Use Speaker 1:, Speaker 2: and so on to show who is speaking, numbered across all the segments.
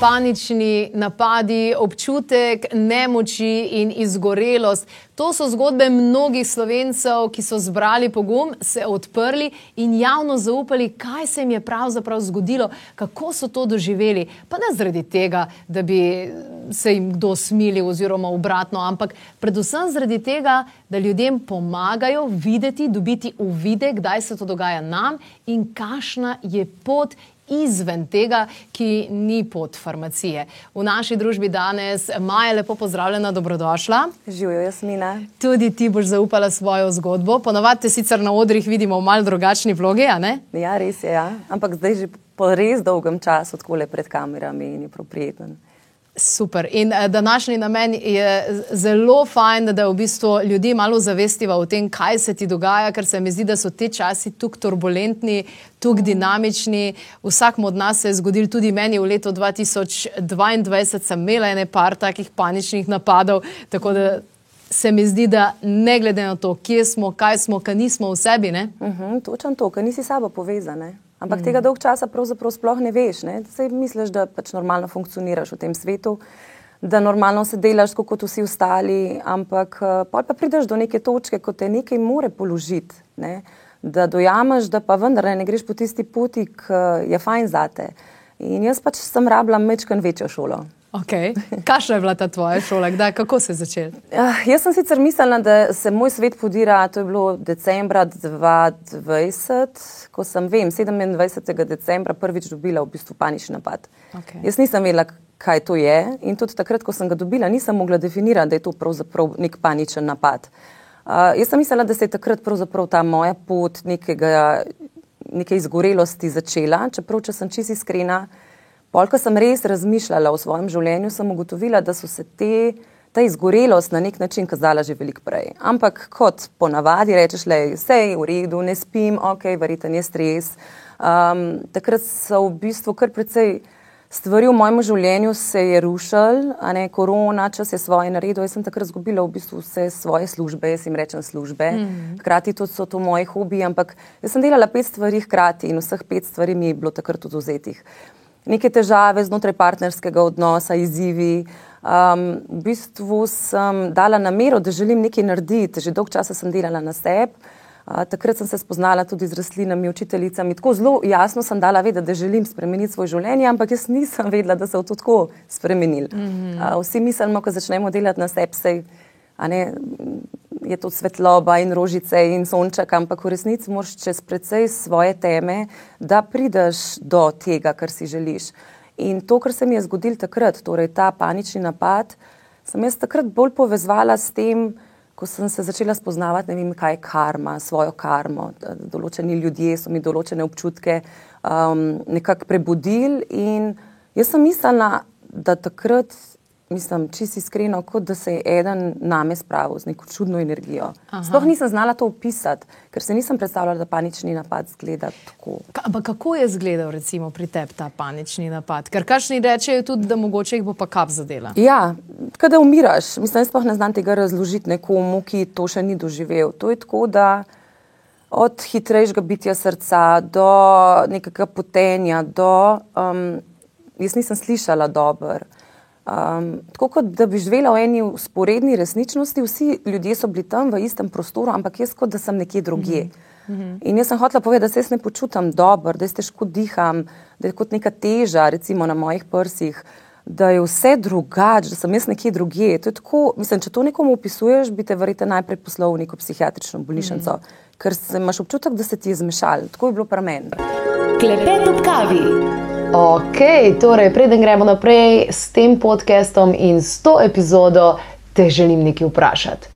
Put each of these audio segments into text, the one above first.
Speaker 1: panični napadi, občutek nemoči in izgorelost. To so zgodbe mnogih slovencev, ki so zbrali pogum, se odprli in javno zaupali, kaj se jim je pravzaprav zgodilo, kako so to doživeli. Pa ne zaradi tega, da bi se jim kdo smilil oziroma obratno, ampak predvsem zaradi tega, da ljudem pomagajo videti, dobiti uvide, kdaj se to dogaja nam in kakšna je pot izven tega, ki ni pot farmacije. V naši družbi danes Maja lepo pozdravljena, dobrodošla.
Speaker 2: Živijo, Jasmina.
Speaker 1: Tudi ti boš zaupala svojo zgodbo. Ponovadi te sicer na odrih vidimo v mal drugačni vlogi, a ne?
Speaker 2: Ja, res je, ja. ampak zdaj že po res dolgem času, tako le pred kamerami in je proprijeten.
Speaker 1: Super. In uh, današnji namen je zelo fajn, da v bistvu ljudi malo zavestiva o tem, kaj se ti dogaja, ker se mi zdi, da so ti časi tako turbulentni, tako dinamični. Vsakmu od nas se je zgodil, tudi meni v letu 2022 sem imela ene par takih paničnih napadov. Tako da se mi zdi, da ne glede na to, kje smo, kaj smo, kaj nismo v sebi. Uh
Speaker 2: mhm, -huh, točno to, ker nisi sabo povezane. Ampak mm. tega dolg časa pravzaprav sploh ne veš. Ne? Sej misliš, da pač normalno funkcioniraš v tem svetu, da normalno se delaš kot vsi ostali, ampak eh, pa prideš do neke točke, ko te nekaj more položiti. Ne? Da dojameš, da pa vendar ne greš po tisti poti, ki je fajn zate. In jaz pač sem rabila mečken večjo šolo.
Speaker 1: Okay. Kakšna je bila ta tvoja šola, Kdaj, kako se je začela?
Speaker 2: Uh, jaz sem sicer mislila, da se moj svet podira. To je bilo decembra 2020, ko sem, vem, 27. decembra prvič dobila v bistvu panični napad. Okay. Jaz nisem vedela, kaj to je. In tudi takrat, ko sem ga dobila, nisem mogla definirati, da je to pravzaprav nek paničen napad. Uh, jaz sem mislila, da se je takrat pravzaprav ta moja pot nekega, neke izgorelosti začela, čeprav, če sem čisto iskrena. Pol, ko sem res razmišljala o svojem življenju, sem ugotovila, da so se te, ta izgorelost na nek način kazala že veliko prej. Ampak kot ponavadi rečeš, je vse v redu, ne spim, ok, verjeten je stres. Um, takrat so v bistvu kar precej stvari v mojem življenju se je rušil, a ne korona, čas je svoje naredil. Jaz sem takrat izgubila v bistvu vse svoje službe, jaz jim rečem službe. Mm. Hkrati tudi so to moji hobiji, ampak jaz sem delala pet stvari hkrati in vseh pet stvari mi je bilo takrat oduzetih neke težave znotraj partnerskega odnosa, izzivi. Um, v bistvu sem dala namero, da želim nekaj narediti. Že dolgo časa sem delala na sebi. Uh, takrat sem se spoznala tudi z rastlinami, učiteljicami. Tako zelo jasno sem dala vedeti, da želim spremeniti svoje življenje, ampak jaz nisem vedela, da se bo to tako spremenilo. Mm -hmm. uh, vsi mislimo, ko začnemo delati na sebi, je to svetloba in rožice in sonček, ampak v resnici moraš čez precej svoje teme, da prideš do tega, kar si želiš. In to, kar se mi je zgodilo takrat, torej ta panični napad, sem jaz takrat bolj povezala s tem, ko sem se začela spoznavati, ne vem, kaj je karma, svojo karmo. Določeni ljudje so mi določene občutke um, nekako prebudili in jaz sem mislila, da takrat mislim, čisto iskreno, kot da se je eden name spravil z neko čudno energijo. Aha. Sploh nisem znala to opisati, ker se nisem predstavljala, da panični napad zgleda tako.
Speaker 1: Ka, ampak kako je izgledal recimo pri tebi ta panični napad? Ker kašni rečejo tudi, da mogoče jih bo pa kap zadela.
Speaker 2: Ja, kada umiraš, mislim, sploh ne znam tega razložiti nekomu, ki to še ni doživel. To je tako, da od hitrejšega bitja srca do nekega potenja, do, um, jaz nisem slišala dobro. Um, tako kot da bi živela v eni usporedni resničnosti, vsi ljudje so bili tam v istem prostoru, ampak jaz kot da sem nekje drugje. Mm -hmm. In jaz sem hotela povedati, da se jaz ne počutam dobro, da jaz težko diham, da je kot neka teža, recimo na mojih prsih, da je vse drugače, da sem jaz nekje drugje. To tako, mislim, če to nekomu opisuješ, bi te verjete najprej poslal v neko psihiatrično bolnišnico, mm -hmm. ker imaš občutek, da se ti je zmešal. Tako je bilo pri meni.
Speaker 3: Klepet ob kavi.
Speaker 1: Ok, torej, preden gremo naprej s tem podcastom in s to epizodo, te želim nekaj vprašati.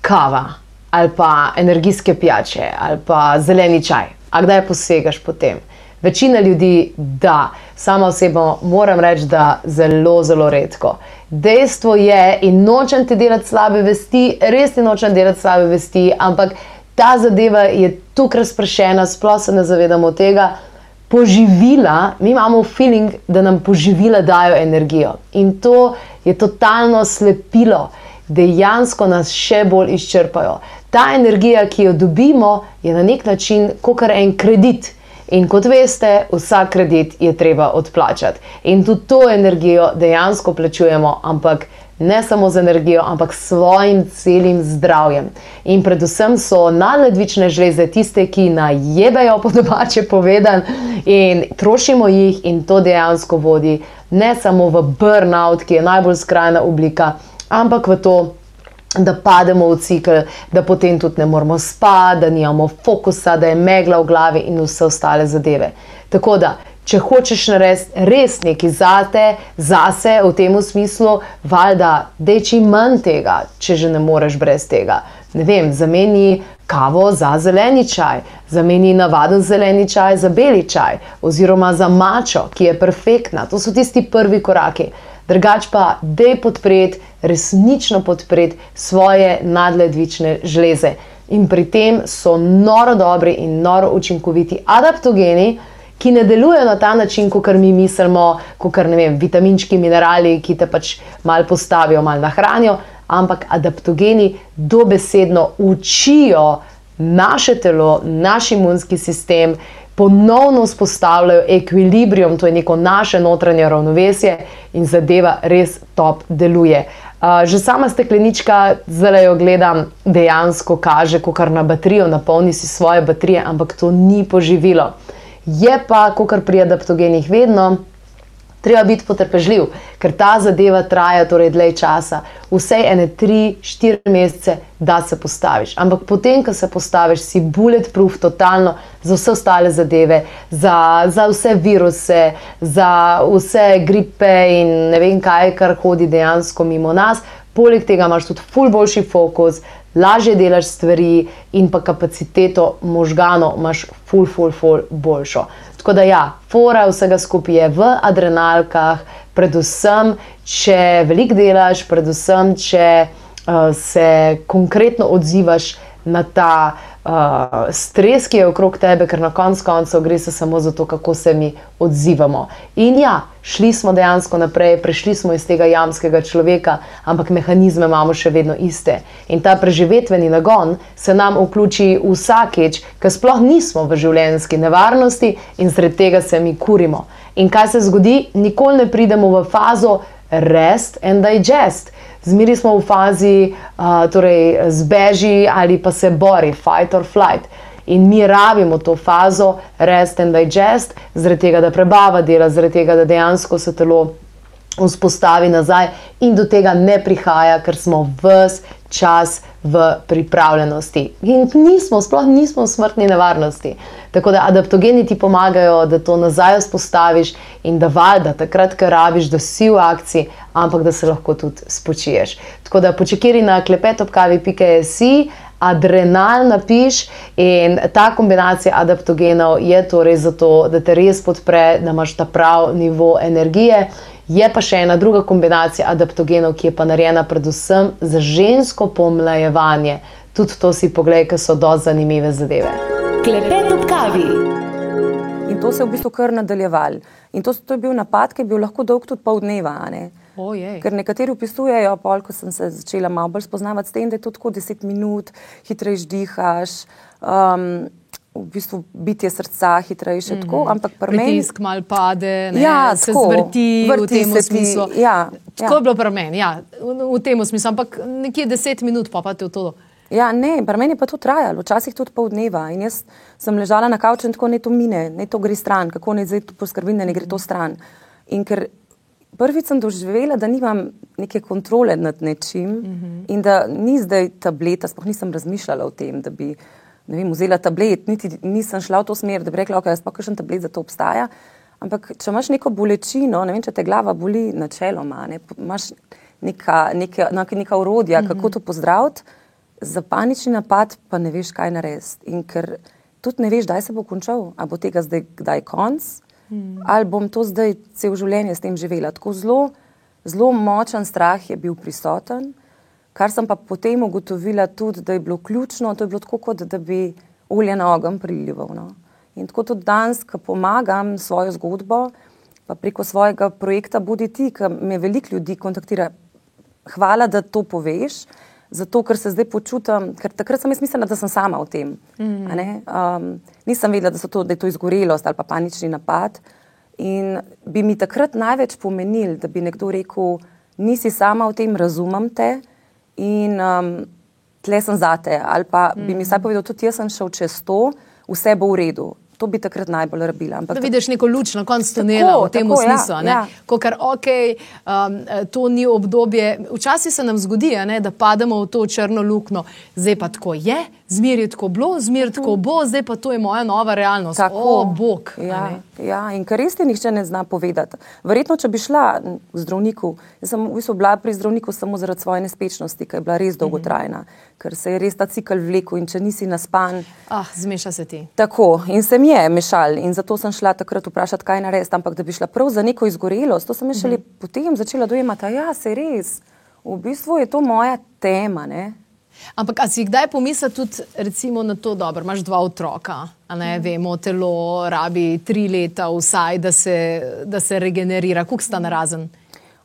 Speaker 1: Kava ali pa energijske pijače ali pa zeleni čaj, a kdaj posegaš po tem? Večina ljudi, da, sama osebno moram reči, da zelo, zelo redko. Dejstvo je, in nočem ti delati slabe vesti, res ti nočem delati slabe vesti, ampak ta zadeva je tukaj razpršena, sploh se ne zavedamo tega poživila, mi imamo feeling, da nam poživila dajo energijo. In to je totalno slepilo, dejansko nas še bolj izčrpajo.
Speaker 4: ta energija, ki jo dobimo, je na nek način kot en kredit. In kot veste, vsak kredit je treba odplačati. In tudi to energijo dejansko plačujemo, ampak ne samo z energijo, ampak s svojim celim zdravjem. In predvsem so nadledvične žleze tiste, ki najedajo, po domače povedan, in trošimo jih, in to dejansko vodi ne samo v burnout, ki je najbolj skrajna oblika, ampak v to. Da pademo v cikl, da potem tudi ne moramo spati, da nimamo fokusa, da je megla v glavi in vse ostale zadeve. Tako da, če hočeš narediti res nekaj zate, zase v tem smislu, valjda, da je čim manj tega, če že ne moreš brez tega. Ne vem, zameni kavo za zeleni čaj, zameni navaden zeleni čaj za beli čaj, oziroma za mačo, ki je perfektna. To so tisti prvi koraki. Drugač pa, da je podpreti, resnično podpreti svoje nadledvične žleze. In pri tem so noro dobri in noro učinkoviti adaptogeni, ki ne delujejo na ta način, kot mi mislimo, kot ne vem, vitaminčki, minerali, ki te pač malo postavijo, malo nahranijo, ampak adaptogeni dobesedno učijo naše telo, naš imunski sistem. Ponovno vzpostavljajo ekvilibrium, to je neko naše notranje ravnovesje in zadeva res top deluje. Uh, že sama steklenička, zdaj jo gledam, dejansko kaže, ko kar na baterijo, napolni si svoje baterije, ampak to ni poživilo. Je pa, kot pri adaptogenih, vedno treba biti potrpežljiv, ker ta zadeva traja torej dlje časa, vse ene tri, štiri mesece, da se postaviš. Ampak potem, ko se postaviš, si bulletproof, totalno za vse ostale zadeve, za, za vse viruse, za vse gripe in ne vem kaj, kar hodi dejansko mimo nas. Poleg tega imaš tudi ful boljši fokus, lažje delaš stvari in pa kapaciteto možganov imaš ful, ful, ful boljšo. Tako da ja, fora vsega skupaj je v adrenalkah, predvsem, če veliko delaš, predvsem, če uh, se konkretno odzivaš na ta uh, stres, ki je okrog tebe, ker na koncu koncev gre se samo za to, kako se mi odzivamo. In ja, šli smo dejansko naprej, prešli smo iz tega jamskega človeka, ampak mehanizme imamo še vedno iste. In ta preživetveni nagon se nam vključi vsakeč, ker sploh nismo v življenjski nevarnosti in zaradi tega se mi kurimo. In kaj se zgodi, nikoli ne pridemo v fazo rest and digest zmeri smo v fazi, uh, torej zbeži ali pa se bori, fight or flight. In mi rabimo to fazo, rest and digest, zaradi tega, da prebava dela, zaradi tega, da dejansko se telo vzpostavi nazaj in do tega ne prihaja, ker smo vse čas v pripravljenosti. In nismo, sploh nismo v smrtni nevarnosti. Tako da adaptogeni ti pomagajo, da to nazaj vzpostaviš in da valjda takrat, ker rabiš, da si v akciji, ampak da se lahko tudi spočiješ. Tako da počekiri na klepetopkavi.si. Adrenal napiš in ta kombinacija adaptogenov je torej zato, da te res podpre, da imaš ta prav nivo energije Je pa še ena druga kombinacija adaptogenov, ki je pa narejena predvsem za žensko pomlajevanje. Tudi to si pogledaj, ker so dosti zanimive zadeve.
Speaker 3: Klepet ob kavi.
Speaker 2: In to se je v bistvu kar nadaljevalo. In to, to je bil napad, ki je bil lahko dolg tudi pol dneva. Ne? Ker nekateri opisujejo, pol, ko sem se začela malo bolj spoznavati s tem, da je to tako 10 minut, hitreje dihaš. Um, v bistvu bitje srca hitrejše. Mm -hmm. tako, ampak
Speaker 1: pritisk malo pade, ne, ja, se tako, zvrti, vrti v tem smislu. Ja, tako ja. je bilo pri meni, ja, v, v tem smislu, ampak nekje deset minut pa, pa te v to.
Speaker 2: Ja, ne, pri meni pa to trajalo, včasih tudi pol dneva. In jaz sem ležala na kavču in tako ne to mine, ne to gre stran, kako ne zdaj poskrbim, da ne gre to stran. In ker prvič sem doživela, da nimam neke kontrole nad nečim mm -hmm. in da ni zdaj tableta, sploh nisem razmišljala o tem, da bi vem, vzela tablet, niti nisem šla v to smer, da bi rekla, da okay, pa kakšen tablet za to obstaja. Ampak, če imaš neko bolečino, ne vem, če te glava boli načeloma, ne, imaš neka, neka, neka urodja, mm -hmm. kako to pozdraviti, za panični napad pa ne veš, kaj narediti. In ker tudi ne veš, kdaj se bo končal, ali bo tega zdaj kdaj konc, mm ali bom to zdaj cel življenje s tem živela. Tako zelo, zelo močen strah je bil prisoten. Kar sem pa potem ugotovila tudi, da je bilo ključno, to je bilo tako, kot da bi olje na ogen prilival. No. In tako tudi danes, ko pomagam svojo zgodbo, pa preko svojega projekta Budi ti, ki me veliko ljudi kontaktira. Hvala, da to poveš, zato ker se zdaj počutim, ker takrat sem jaz mislila, da sem sama v tem. Mm -hmm. um, nisem vedela, da, to, da je to izgorelost ali pa panični napad. In bi mi takrat največ pomenil, da bi nekdo rekel, nisi sama v tem, razumem te in um, tle sem zate. Ali pa mm -hmm. bi mi vsaj povedal, tudi jaz sem šel čez to, vse bo v redu. To bi takrat najbolj rabila.
Speaker 1: Ampak, da vidiš neko luč na koncu tunela v tem ja, smislu. Ja, ja. Ker okay, um, to ni obdobje. Včasih se nam zgodi, ne, da pademo v to črno luknjo, zdaj pa tako je, zmer je tako bilo, zmer tako bo, zdaj pa to je moja nova realnost. Tako, o, Bog.
Speaker 2: Ja, ja, in kar res ti nihče ne zna povedati. Verjetno, če bi šla k zdravniku, jaz sem v bistvu bila pri zdravniku samo zaradi svoje nespečnosti, ki je bila res mhm. dolgotrajna, mm -hmm. ker se je res ta cikl vlekel in če nisi naspan.
Speaker 1: Ah, zmeša se ti.
Speaker 2: Tako, in se mi je mešal in zato sem šla takrat vprašati, kaj narediti, ampak da bi šla prav za neko izgorelost, to sem šele mm -hmm. potem začela dojemati, ja, se res. V bistvu je to moja tema. Ne?
Speaker 1: Ampak, ali si kdaj pomislil tudi na to, da imaš dva otroka, ne, mm. vemo, telo rabi tri leta, vsaj, da se, da se regenerira, koliko sta na razen?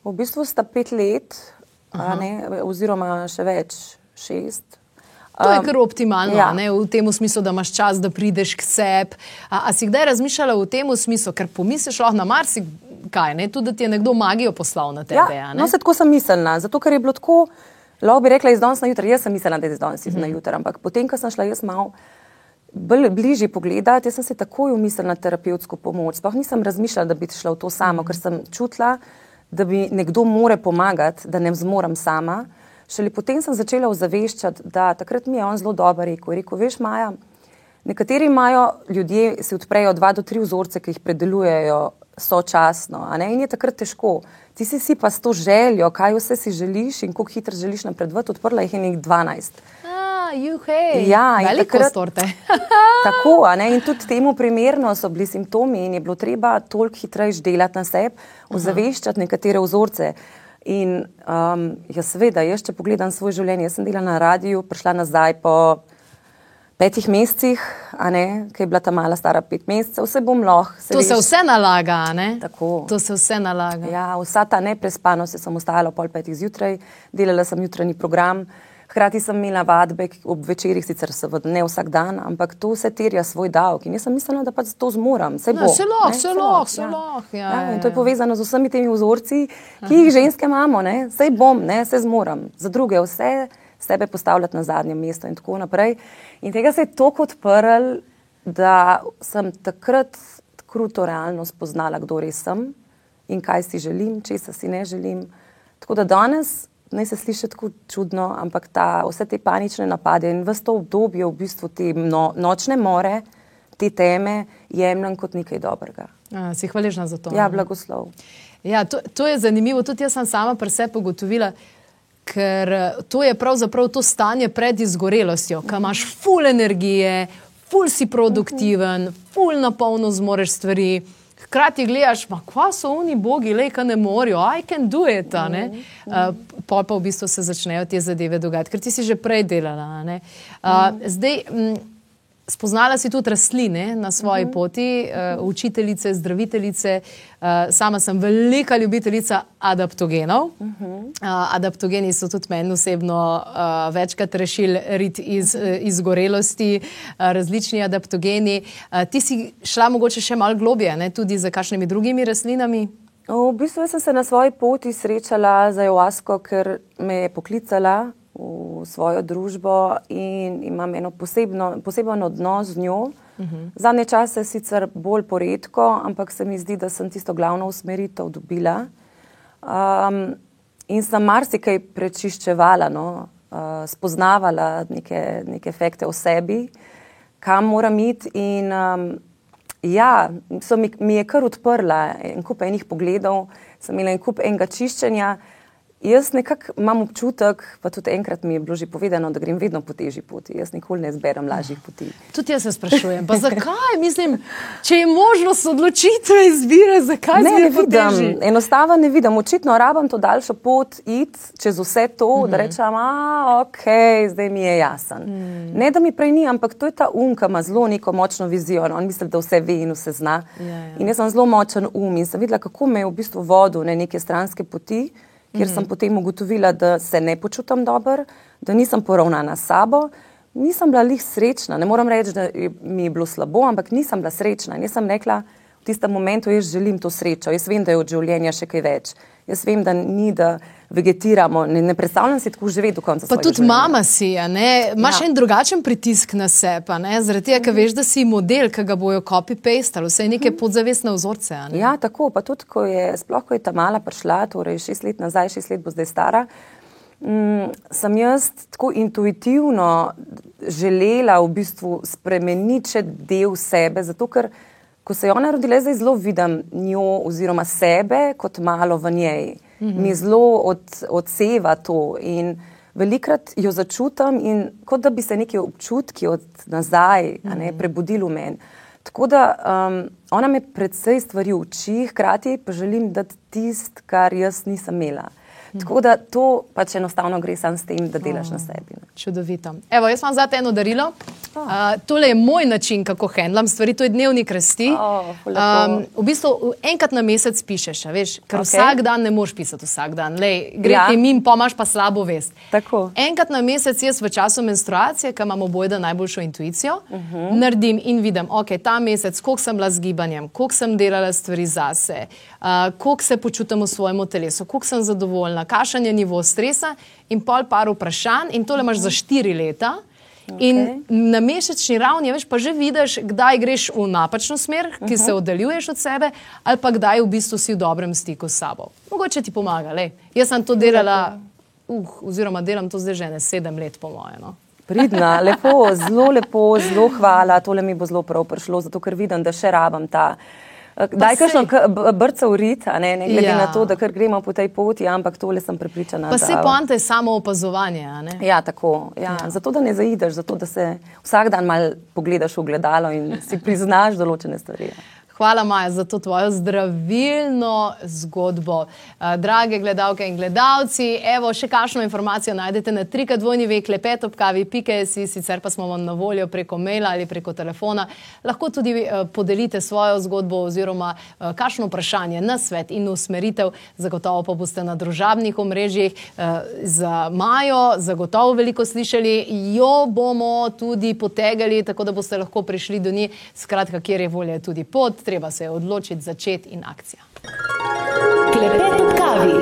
Speaker 2: V bistvu sta pet let, ne, oziroma še več, šest.
Speaker 1: To je kar optimalno, ja. ne, v tem smislu, da imaš čas, da prideš k sebi. A, a si kdaj razmišljala v tem smislu, ker pomisliš lahko na marsikaj, tudi da ti je nekdo magijo poslal na tebe?
Speaker 2: Ja, no, se tako sem mislila, zato ker je bilo tako. Lahko bi rekla iz danes na jutro, jaz sem mislila, da je iz danes mm -hmm. na jutro, ampak potem, ko sem šla jaz malo bližje pogledati, jaz sem se takoj umislila na terapevtsko pomoč. Sploh nisem razmišljala, da bi šla v to samo, ker sem čutila, da bi nekdo more pomagati, da ne zmorem sama. Šele potem sem začela ozaveščati, da takrat mi je on zelo dober rekel. rekel veš, Maja, nekateri imajo ljudje, si odprejo dva do tri vzorce, ki jih predelujejo sočasno. In je takrat težko. Ti si, si pa s to željo, kaj vse si želiš in kako hitro želiš napredovati, odprla jih je nekaj 12.
Speaker 1: Ja, veliko storte.
Speaker 2: tako, in tudi temu primerno so bili simptomi in je bilo treba toliko hitreje delati na sebi, ozaveščati nekatere vzorce. In um, jaz seveda, jaz če pogledam svoje življenje, jaz sem delala na radiju, prišla nazaj po petih mesecih, ki je bila ta mala stara pet mesecev, vse bom lahko.
Speaker 1: Se to veš, se vse nalaga, ne? Tako. To se vse nalaga.
Speaker 2: Ja, vsa ta neprespanost, sem ostala pol petih zjutraj, delala sem jutranji program. Hkrati sem imela vadbe ob večerjih, sicer seveda ne vsak dan, ampak to vse terja svoj davek. In jaz sem mislila, da pač to zmorem. Se.
Speaker 1: Se lahko, se lahko, se lahko. Ja.
Speaker 2: Ja, in to je povezano z vsemi temi vzorci, ki jih ženske imamo. Se bom, ne, se zmorem. Za druge vse sebe postavljati na zadnje mesto in tako naprej. In tega se je tako odprl, da sem takrat kruto realno spoznala, kdo res sem in kaj si želim, česa si ne želim. Tako da danes, naj se sliši tako čudno, ampak ta, vse te panične napade in vse to obdobje, v bistvu te no, nočne more, te teme, jemljem kot nekaj dobrega.
Speaker 1: A, si hvaležna za to.
Speaker 2: Ja, blagoslov.
Speaker 1: Ja, to, to je zanimivo. Tudi jaz sem sama pri sebi ugotovila, ker eh, to je pravzaprav to stanje pred izgorelostjo, ko imaš full energije, full si produktiven, full na polno zmoreš stvari. Hkrati gledaš, kva so oni bogi, le kaj ne morajo, I can do it. Uh, pa pa v bistvu se začnejo te zadeve dogajati, ker ti si že prej delala. Uh, zdaj, m, Spoznala si tudi rastline na svoji uh mhm. -huh. poti, uh, učiteljice, zdraviteljice. Uh, sama sem velika ljubiteljica adaptogenov. Uh -huh. uh, adaptogeni so tudi meni osebno uh, večkrat rešili rit iz, uh, izgorelosti, uh, različni adaptogeni. Uh, ti si šla mogoče še malo globje, ne? tudi za kakšnimi drugimi rastlinami?
Speaker 2: V bistvu sem se na svoji poti srečala z Joasko, ker me je poklicala v svojo družbo in imam eno posebno, poseben odnos z njo. Uh -huh. Zadnje čase sicer bolj poredko, ampak se mi zdi, da sem tisto glavno usmeritev dobila. Um, in sem marsikaj prečiščevala, no, uh, spoznavala neke, neke efekte o sebi, kam moram iti. In um, ja, mi, mi je kar odprla en kup enih pogledov, sem imela en kup enega čiščenja. Jaz nekako imam občutek, pa tudi enkrat mi je bilo že povedano, da grem vedno po težji poti. Jaz nikoli ne zberem lažjih poti.
Speaker 1: Tudi jaz se sprašujem, pa zakaj? Mislim, če je možnost odločitve izbire, zakaj
Speaker 2: ne, ne vidim? Enostavno ne vidim. Očitno rabim to daljšo pot iti čez vse to, mm -hmm. da mhm. rečem, a ok, zdaj mi je jasen. Mm. Ne, da mi prej ni, ampak to je ta um, ki ima zelo neko močno vizijo. No? On misli, da vse ve in vse zna. Ja, ja. In jaz sem zelo močen um in sem videla, kako me je v bistvu vodil na neke stranske poti kjer mm -hmm. sem potem ugotovila, da se ne počutim dobro, da nisem poravnana s sabo. Nisem bila lih srečna, ne moram reči, da mi je bilo slabo, ampak nisem bila srečna. In jaz sem rekla, v tistem momentu jaz želim to srečo, jaz vem, da je od življenja še kaj več. Jaz vem, da ni, da vegetiramo, ne, ne predstavljam si tako živeti do konca.
Speaker 1: Pa tudi
Speaker 2: življenja.
Speaker 1: mama si, imaš ja. en drugačen pritisk na sebe, zaradi tega, ker veš, da si model, ki ga bojo copy-paste, vse neke podzavestne vzorce.
Speaker 2: Ja, tako, pa tudi, ko je, sploh ko je ta mala prišla, torej šest let nazaj, šest let bo zdaj stara, mm, sem jaz tako intuitivno želela v bistvu spremeniti še del sebe, zato ker ko se je ona rodila, zdaj zelo vidim njo oziroma sebe kot malo v njej. Mm -hmm. Mi zelo od, odseva to in velikrat jo začutam in kot da bi se neki občutki od nazaj mm -hmm. ne, mhm. prebudili v meni. Tako da um, ona me predvsej stvari uči, hkrati pa želim dati tist, kar jaz nisem imela. Tako da to pač enostavno gre samo s tem, da delaš oh, na sebi. Ne.
Speaker 1: Čudovito. Evo, jaz imam za te eno darilo. Uh, tole je moj način, kako handlam stvari, to je dnevnik rasti. Oh, um, v bistvu enkrat na mesec pišeš, veš, ker okay. vsak dan ne moreš pisati vsak dan. Lej, gre ja. ti min, pomaš pa slabo vest.
Speaker 2: Tako.
Speaker 1: Enkrat na mesec jaz v času menstruacije, ki imamo bojda najboljšo intuicijo, uh mhm. -huh. naredim in vidim, ok, ta mesec, koliko sem bila z gibanjem, koliko sem delala stvari zase, uh, koliko se počutim v svojem telesu, koliko sem zadovoljna na kakšen je nivo stresa, in pol par vprašanj, in tole imaš za štiri leta. Okay. In na mesečni ravni veš, pa že vidiš, kdaj greš v napačno smer, ki uh -huh. se oddaljuješ od sebe, ali pa kdaj v bistvu si v dobrem stiku s sabo. Mogoče ti pomaga. Lej. Jaz sem to delala, uh, oziroma delam to zdaj že ne sedem let, po mojem. No.
Speaker 2: Pridna, lepo, zelo lepo, zelo hvala. Tole mi bo zelo prav prišlo, zato ker vidim, da še rabam ta. Daj, kakšno brca urita, ne, ne glede ja. na to, da kar gremo po tej poti, ampak tole sem prepričana.
Speaker 1: Pa se poanta je samo opazovanje.
Speaker 2: Ja, tako. Ja. Ja. Zato, da ne zaideš, zato, da se vsak dan mal pogledaš v gledalo in si priznaš določene stvari. Ja.
Speaker 1: Hvala, Maja, za to tvojo zdravilno zgodbo. Drage gledalke in gledalci, evo, še kakšno informacijo najdete na trikadvojni vek, lepet ob kavi, pike si, sicer pa smo vam na voljo preko maila ali preko telefona. Lahko tudi podelite svojo zgodbo oziroma kakšno vprašanje na svet in usmeritev. Zagotovo pa boste na družabnih omrežjih za Majo, zagotovo veliko slišali, jo bomo tudi potegali, tako da boste lahko prišli do nje, skratka, kjer je volje tudi pot treba se je odločiti, začeti in akcija.
Speaker 3: Klepet ob kavi.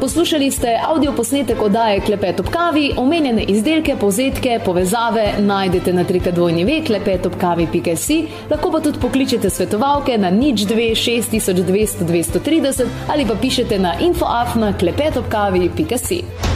Speaker 3: Poslušali ste avdio posnetek oddaje Klepet ob kavi, omenjene izdelke, povzetke, povezave najdete na trikadvojni ve klepetobkavi.si, lahko pa tudi pokličete svetovalke na nič 26200 230 ali pa pišete na infoafna klepetobkavi.si.